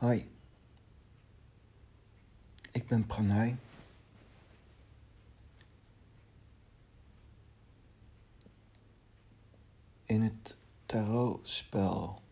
Hoi, ik ben Pranay. In het tarotspel,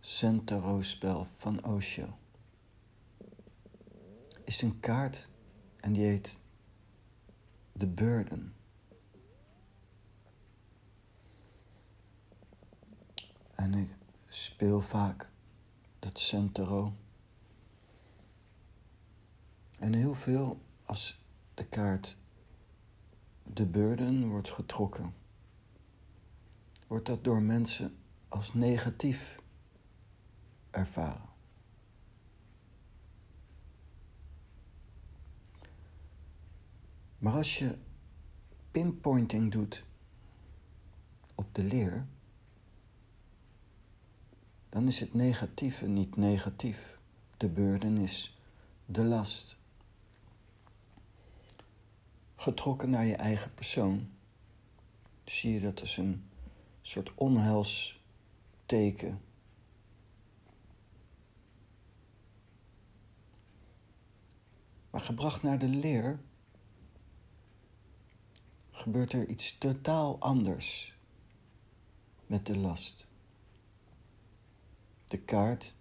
Zen tarotspel van Osho, is een kaart en die heet The Burden. En ik speel vaak dat Centero. En heel veel als de kaart de burden wordt getrokken, wordt dat door mensen als negatief ervaren. Maar als je pinpointing doet op de leer, dan is het negatieve niet negatief. De burden is de last. Getrokken naar je eigen persoon zie je dat als een soort onheilsteken. Maar gebracht naar de leer gebeurt er iets totaal anders met de last de kaart,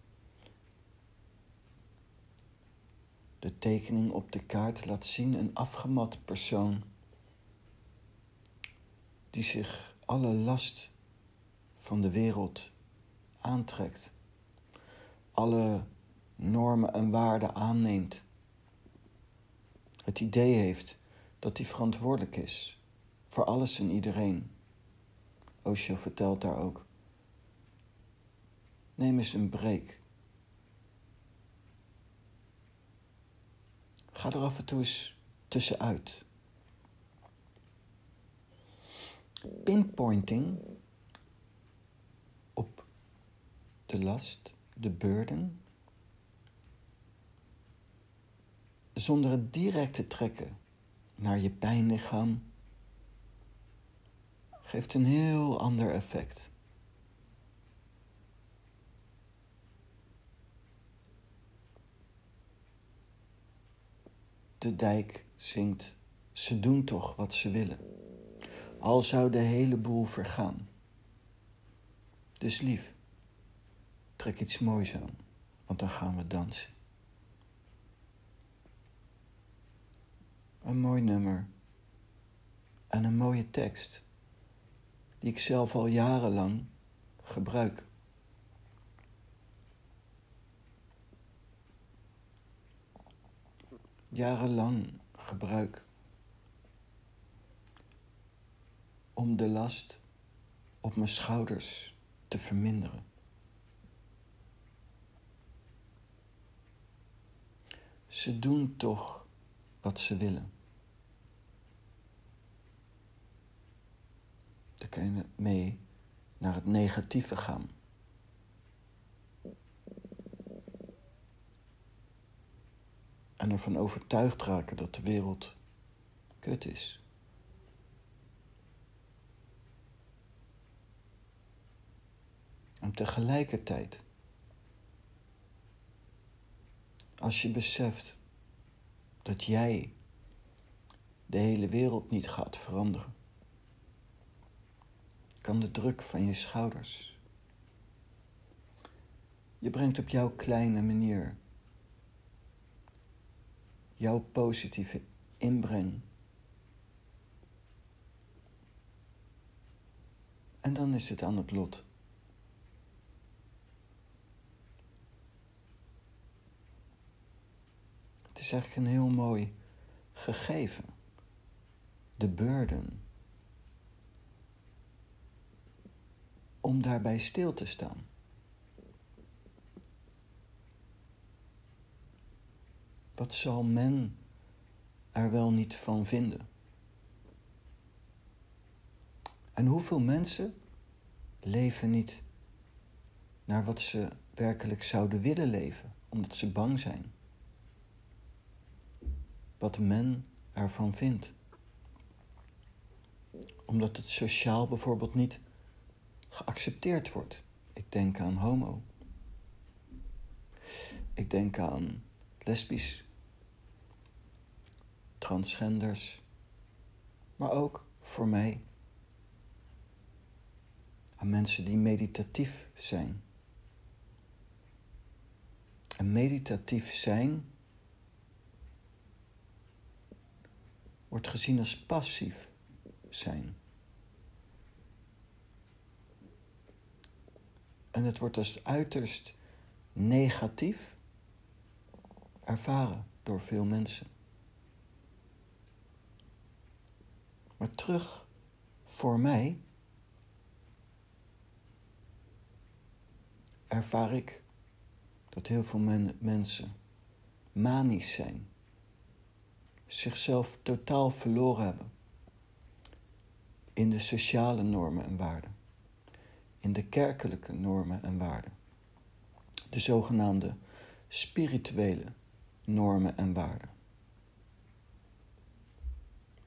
de tekening op de kaart laat zien een afgemat persoon die zich alle last van de wereld aantrekt, alle normen en waarden aanneemt, het idee heeft dat hij verantwoordelijk is voor alles en iedereen. Osho vertelt daar ook. Neem eens een break. Ga er af en toe eens tussenuit. Pinpointing op de last, de burden, zonder het direct te trekken naar je pijnlichaam, geeft een heel ander effect. De dijk zingt, ze doen toch wat ze willen. Al zou de hele boel vergaan. Dus lief, trek iets moois aan, want dan gaan we dansen. Een mooi nummer en een mooie tekst, die ik zelf al jarenlang gebruik. Jarenlang gebruik om de last op mijn schouders te verminderen. Ze doen toch wat ze willen. Dan kan je mee naar het negatieve gaan. En ervan overtuigd raken dat de wereld kut is. En tegelijkertijd, als je beseft dat jij de hele wereld niet gaat veranderen, kan de druk van je schouders. Je brengt op jouw kleine manier jouw positieve inbreng. En dan is het aan het lot. Het is eigenlijk een heel mooi gegeven. De burden. Om daarbij stil te staan. Wat zal men er wel niet van vinden? En hoeveel mensen leven niet naar wat ze werkelijk zouden willen leven, omdat ze bang zijn? Wat men ervan vindt. Omdat het sociaal bijvoorbeeld niet geaccepteerd wordt. Ik denk aan homo. Ik denk aan lesbisch, transgenders, maar ook voor mij aan mensen die meditatief zijn. En meditatief zijn wordt gezien als passief zijn. En het wordt als uiterst negatief ervaren door veel mensen. Maar terug voor mij ervaar ik dat heel veel mensen manisch zijn, zichzelf totaal verloren hebben in de sociale normen en waarden, in de kerkelijke normen en waarden, de zogenaamde spirituele normen en waarden.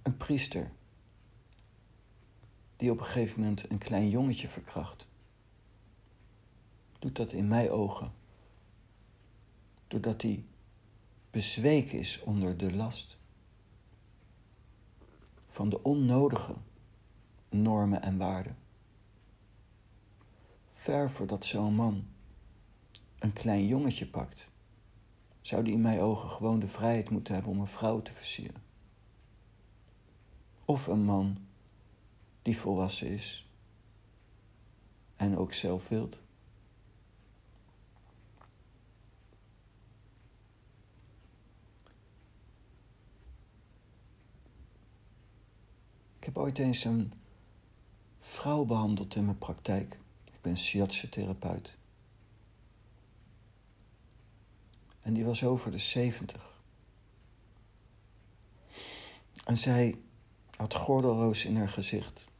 Een priester die op een gegeven moment een klein jongetje verkracht, doet dat in mijn ogen doordat hij bezweken is onder de last van de onnodige normen en waarden. Ver voordat zo'n man een klein jongetje pakt, zou die in mijn ogen gewoon de vrijheid moeten hebben om een vrouw te versieren. Of een man die volwassen is en ook zelf wilt. Ik heb ooit eens een vrouw behandeld in mijn praktijk. Ik ben shiatsu therapeut. En die was over de 70. En zij had gordelroos in haar gezicht.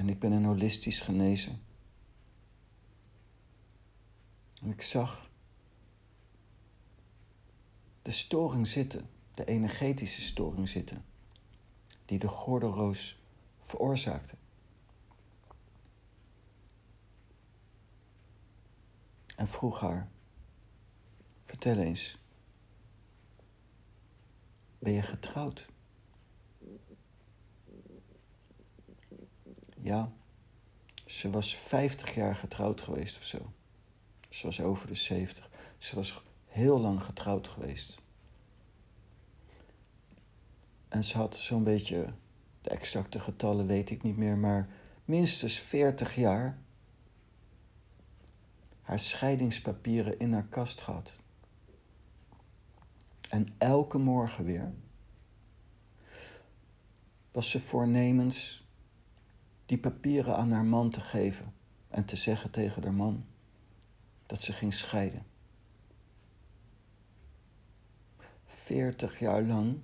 En ik ben een holistisch genezen. En ik zag de storing zitten, de energetische storing zitten die de gordelroos veroorzaakte. En vroeg haar: Vertel eens, ben je getrouwd? Ja, ze was 50 jaar getrouwd geweest of zo. Ze was over de 70. Ze was heel lang getrouwd geweest. En ze had zo'n beetje, de exacte getallen weet ik niet meer, maar minstens 40 jaar haar scheidingspapieren in haar kast gehad. En elke morgen weer was ze voornemens die papieren aan haar man te geven en te zeggen tegen haar man dat ze ging scheiden. Veertig jaar lang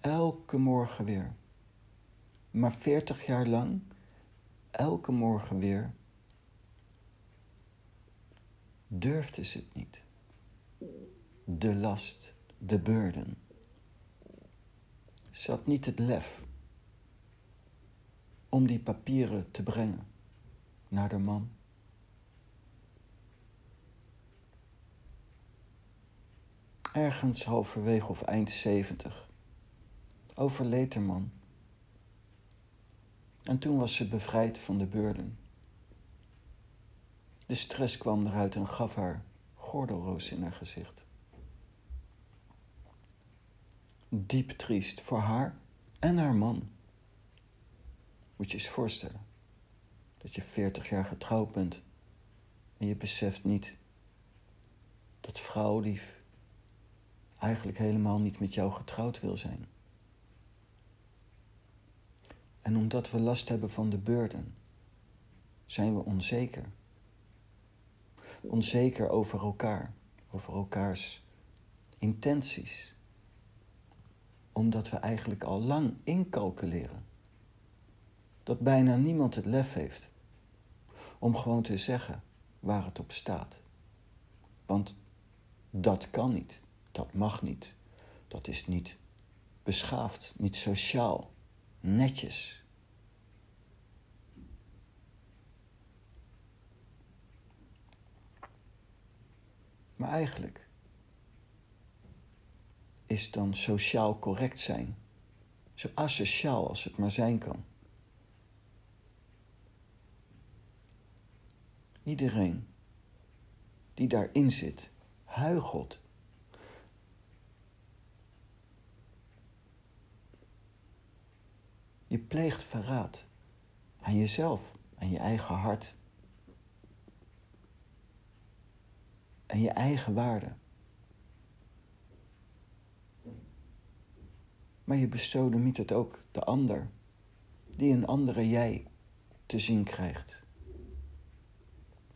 Elke morgen weer. Maar veertig jaar lang, elke morgen weer, durfde ze het niet. De last, de burden. Ze had niet het lef om die papieren te brengen naar de man. Ergens halverwege of eind zeventig overleed de man. En toen was ze bevrijd van de burden. De stress kwam eruit en gaf haar gordelroos in haar gezicht. Diep triest voor haar en haar man. Moet je eens voorstellen dat je 40 jaar getrouwd bent en je beseft niet dat vrouwlief eigenlijk helemaal niet met jou getrouwd wil zijn. En omdat we last hebben van de burden, zijn we onzeker. Onzeker over elkaar, over elkaars intenties. Omdat we eigenlijk al lang incalculeren dat bijna niemand het lef heeft om gewoon te zeggen waar het op staat. Want dat kan niet, dat mag niet, dat is niet beschaafd, niet sociaal netjes. Maar eigenlijk is dan sociaal correct zijn zo asociaal als het maar zijn kan. Iedereen die daarin zit, huigelt. Je pleegt verraad aan jezelf, aan je eigen hart. En je eigen waarde. Maar je bestodemiet het ook de ander, die een andere jij te zien krijgt.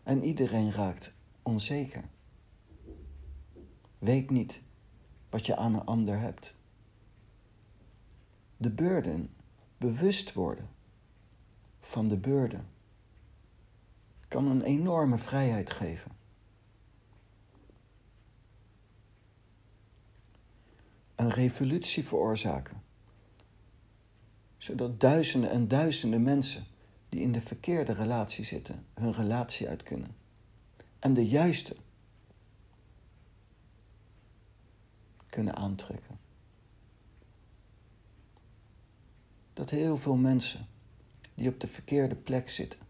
En iedereen raakt onzeker. Weet niet wat je aan een ander hebt. De beurden, bewust worden van de beurden, kan een enorme vrijheid geven. Een revolutie veroorzaken, zodat duizenden en duizenden mensen die in de verkeerde relatie zitten, hun relatie uit kunnen. En de juiste kunnen aantrekken. Dat heel veel mensen die op de verkeerde plek zitten,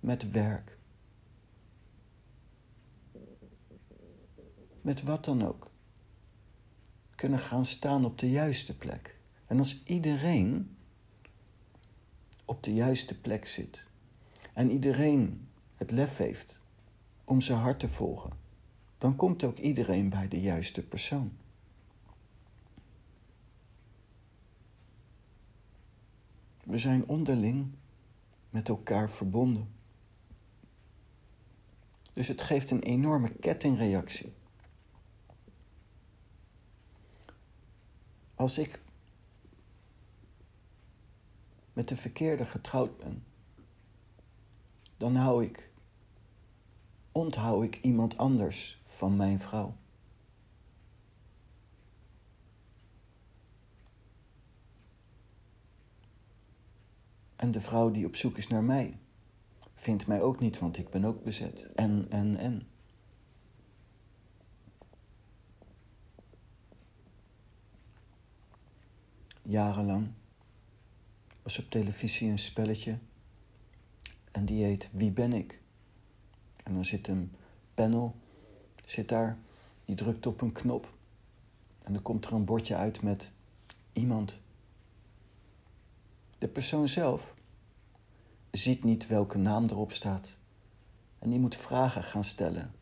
met werk, met wat dan ook, kunnen gaan staan op de juiste plek. En als iedereen op de juiste plek zit. En iedereen het lef heeft om zijn hart te volgen. Dan komt ook iedereen bij de juiste persoon. We zijn onderling met elkaar verbonden. Dus het geeft een enorme kettingreactie. Als ik met de verkeerde getrouwd ben, dan hou ik, onthoud ik iemand anders van mijn vrouw. En de vrouw die op zoek is naar mij, vindt mij ook niet, want ik ben ook bezet. En, en, en. Jarenlang was op televisie een spelletje. En die heet Wie ben ik? En dan zit een panel, zit daar, die drukt op een knop. En dan komt er een bordje uit met iemand. De persoon zelf ziet niet welke naam erop staat. En die moet vragen gaan stellen.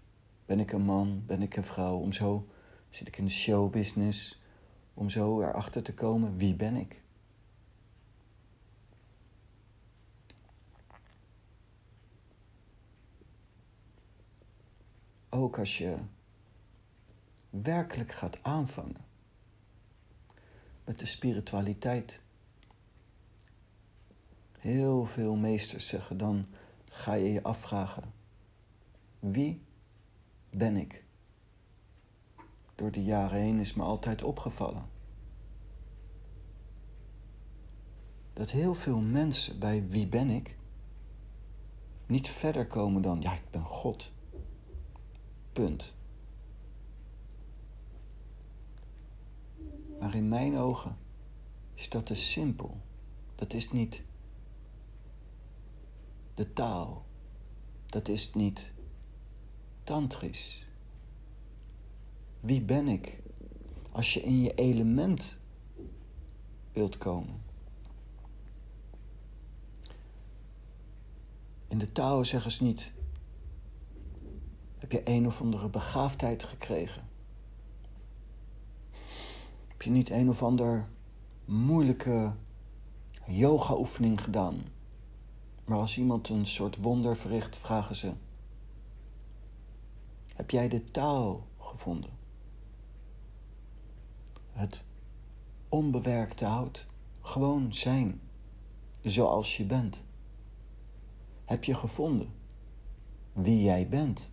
Ben ik een man? Ben ik een vrouw? Om zo zit ik in de showbusiness. Om zo erachter te komen, wie ben ik? Ook als je werkelijk gaat aanvangen met de spiritualiteit. Heel veel meesters zeggen dan ga je je afvragen: wie ben ik? Door de jaren heen is me altijd opgevallen dat heel veel mensen bij wie ben ik niet verder komen dan ja, ik ben God. Punt. Maar in mijn ogen is dat te simpel. Dat is niet de taal. Dat is niet tantrisch. Wie ben ik als je in je element wilt komen? In de taal zeggen ze niet heb je een of andere begaafdheid gekregen? Heb je niet een of ander moeilijke yoga-oefening gedaan? Maar als iemand een soort wonder verricht, vragen ze: Heb jij de taal gevonden? Het onbewerkte hout. Gewoon zijn zoals je bent. Heb je gevonden wie jij bent?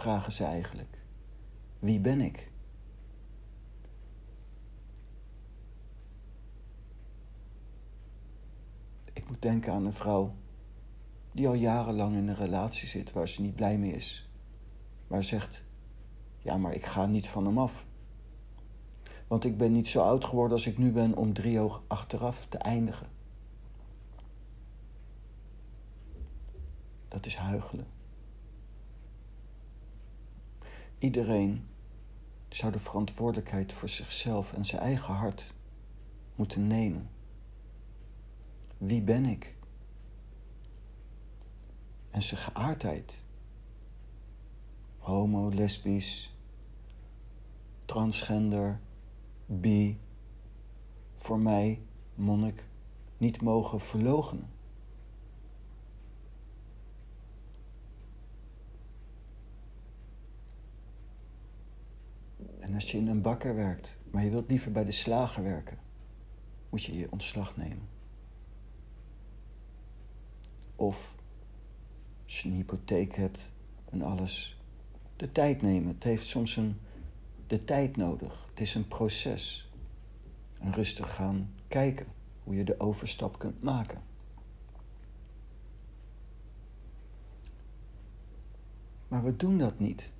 Vragen ze eigenlijk. Wie ben ik? Ik moet denken aan een vrouw die al jarenlang in een relatie zit waar ze niet blij mee is. maar zegt: Ja, maar ik ga niet van hem af. Want ik ben niet zo oud geworden als ik nu ben om driehoog achteraf te eindigen. Dat is huigelen. Iedereen zou de verantwoordelijkheid voor zichzelf en zijn eigen hart moeten nemen. Wie ben ik? En zijn geaardheid. Homo, lesbisch, transgender, bi, voor mij, monnik, niet mogen verlogenen. Als je in een bakker werkt, maar je wilt liever bij de slager werken, moet je je ontslag nemen. Of als je een hypotheek hebt en alles, de tijd nemen. Het heeft soms een, de tijd nodig. Het is een proces. En rustig gaan kijken hoe je de overstap kunt maken. Maar we doen dat niet.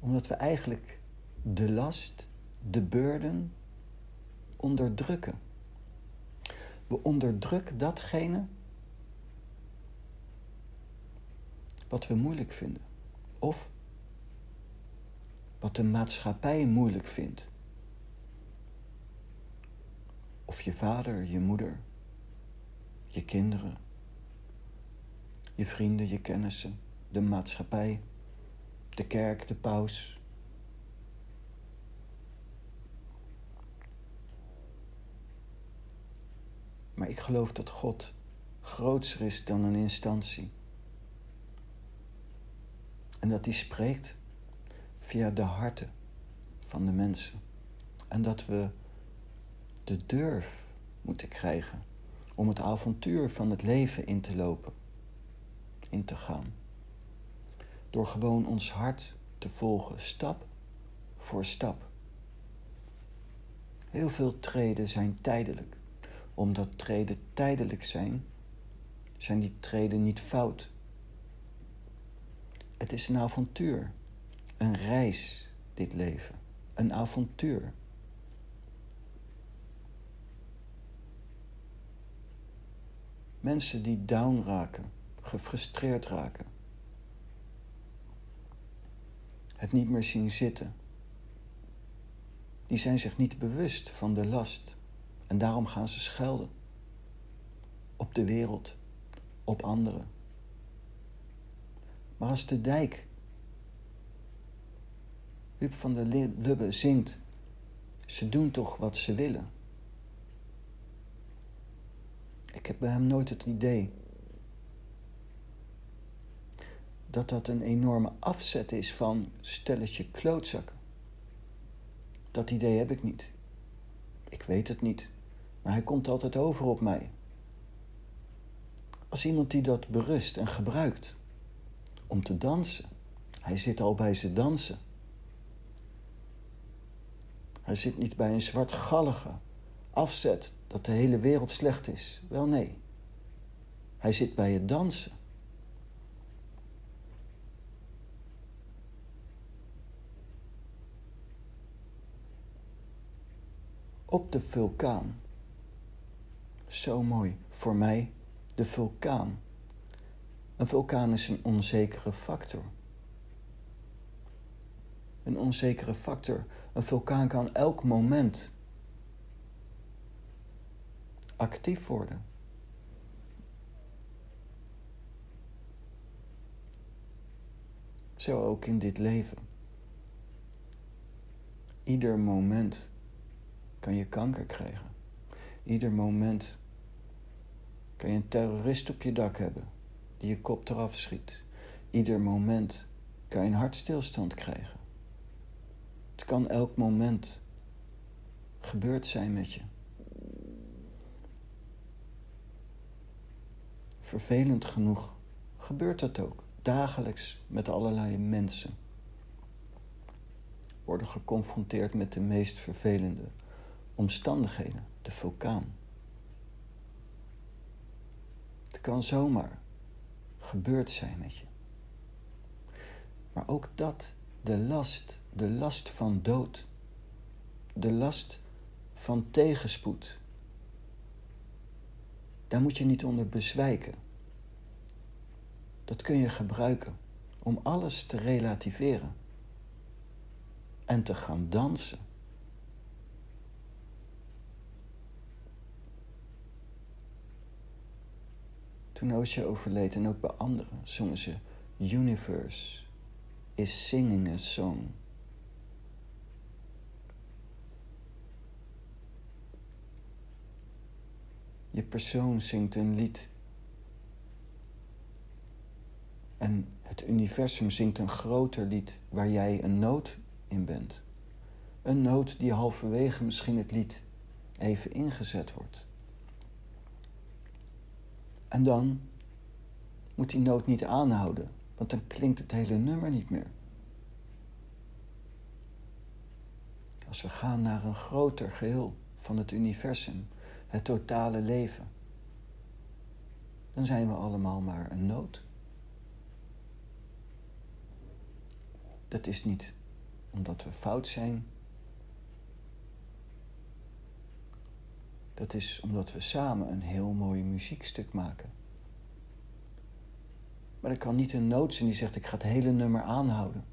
Omdat we eigenlijk de last, de burden onderdrukken. We onderdrukken datgene wat we moeilijk vinden. Of wat de maatschappij moeilijk vindt. Of je vader, je moeder, je kinderen, je vrienden, je kennissen, de maatschappij, de kerk, de paus. Maar ik geloof dat God groter is dan een instantie. En dat hij spreekt via de harten van de mensen. En dat we de durf moeten krijgen om het avontuur van het leven in te lopen, in te gaan. Door gewoon ons hart te volgen, stap voor stap. Heel veel treden zijn tijdelijk. Omdat treden tijdelijk zijn, zijn die treden niet fout. Het is een avontuur, een reis, dit leven, een avontuur. Mensen die down raken, gefrustreerd raken, het niet meer zien zitten, die zijn zich niet bewust van de last en daarom gaan ze schelden op de wereld, op anderen. Maar als de dijk, Huub van der Lubbe zingt, ze doen toch wat ze willen. Ik heb bij hem nooit het idee dat dat een enorme afzet is van stelletje klootzakken. Dat idee heb ik niet. Ik weet het niet, maar hij komt altijd over op mij. Als iemand die dat berust en gebruikt om te dansen. Hij zit al bij ze dansen. Hij zit niet bij een zwartgallige afzet dat de hele wereld slecht is. Wel nee. Hij zit bij het dansen. Op de vulkaan. Zo mooi voor mij, de vulkaan. Een vulkaan is een onzekere factor. Een onzekere factor. Een vulkaan kan elk moment actief worden. Zo ook in dit leven. Ieder moment kan je kanker krijgen. Ieder moment kan je een terrorist op je dak hebben die je kop eraf schiet. Ieder moment kan je een hartstilstand krijgen. Het kan elk moment gebeurd zijn met je. Vervelend genoeg gebeurt dat ook dagelijks met allerlei mensen. Worden geconfronteerd met de meest vervelende omstandigheden, de vulkaan. Het kan zomaar gebeurd zijn met je. Maar ook dat, de last, de last van dood, de last van tegenspoed, daar moet je niet onder bezwijken. Dat kun je gebruiken om alles te relativeren en te gaan dansen. Toen Osha overleed en ook bij anderen zongen ze Universe is singing a song. Je persoon zingt een lied. En het universum zingt een groter lied waar jij een noot in bent. Een noot die halverwege misschien het lied even ingezet wordt. En dan moet die noot niet aanhouden, want dan klinkt het hele nummer niet meer. Als we gaan naar een groter geheel van het universum, het totale leven, dan zijn we allemaal maar een noot. Dat is niet omdat we fout zijn. Dat is omdat we samen een heel mooi muziekstuk maken. Maar er kan niet een noot zijn die zegt: Ik ga het hele nummer aanhouden.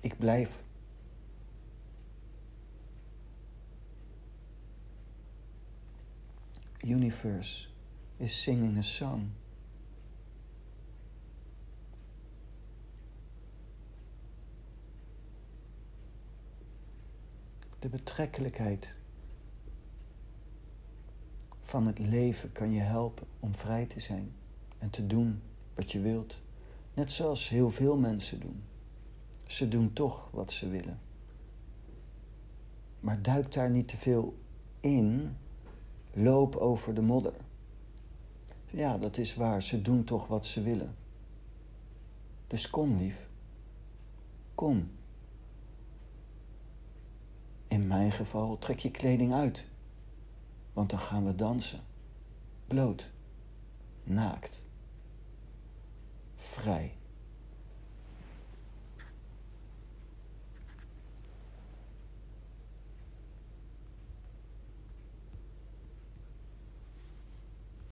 Ik blijf. Universe is singing a song. De betrekkelijkheid van het leven kan je helpen om vrij te zijn en te doen wat je wilt. Net zoals heel veel mensen doen. Ze doen toch wat ze willen. Maar duik daar niet te veel in. Loop over de modder. Ja, dat is waar. Ze doen toch wat ze willen. Dus kom, lief. Kom. In mijn geval trek je kleding uit. Want dan gaan we dansen. Bloot. Naakt vrij.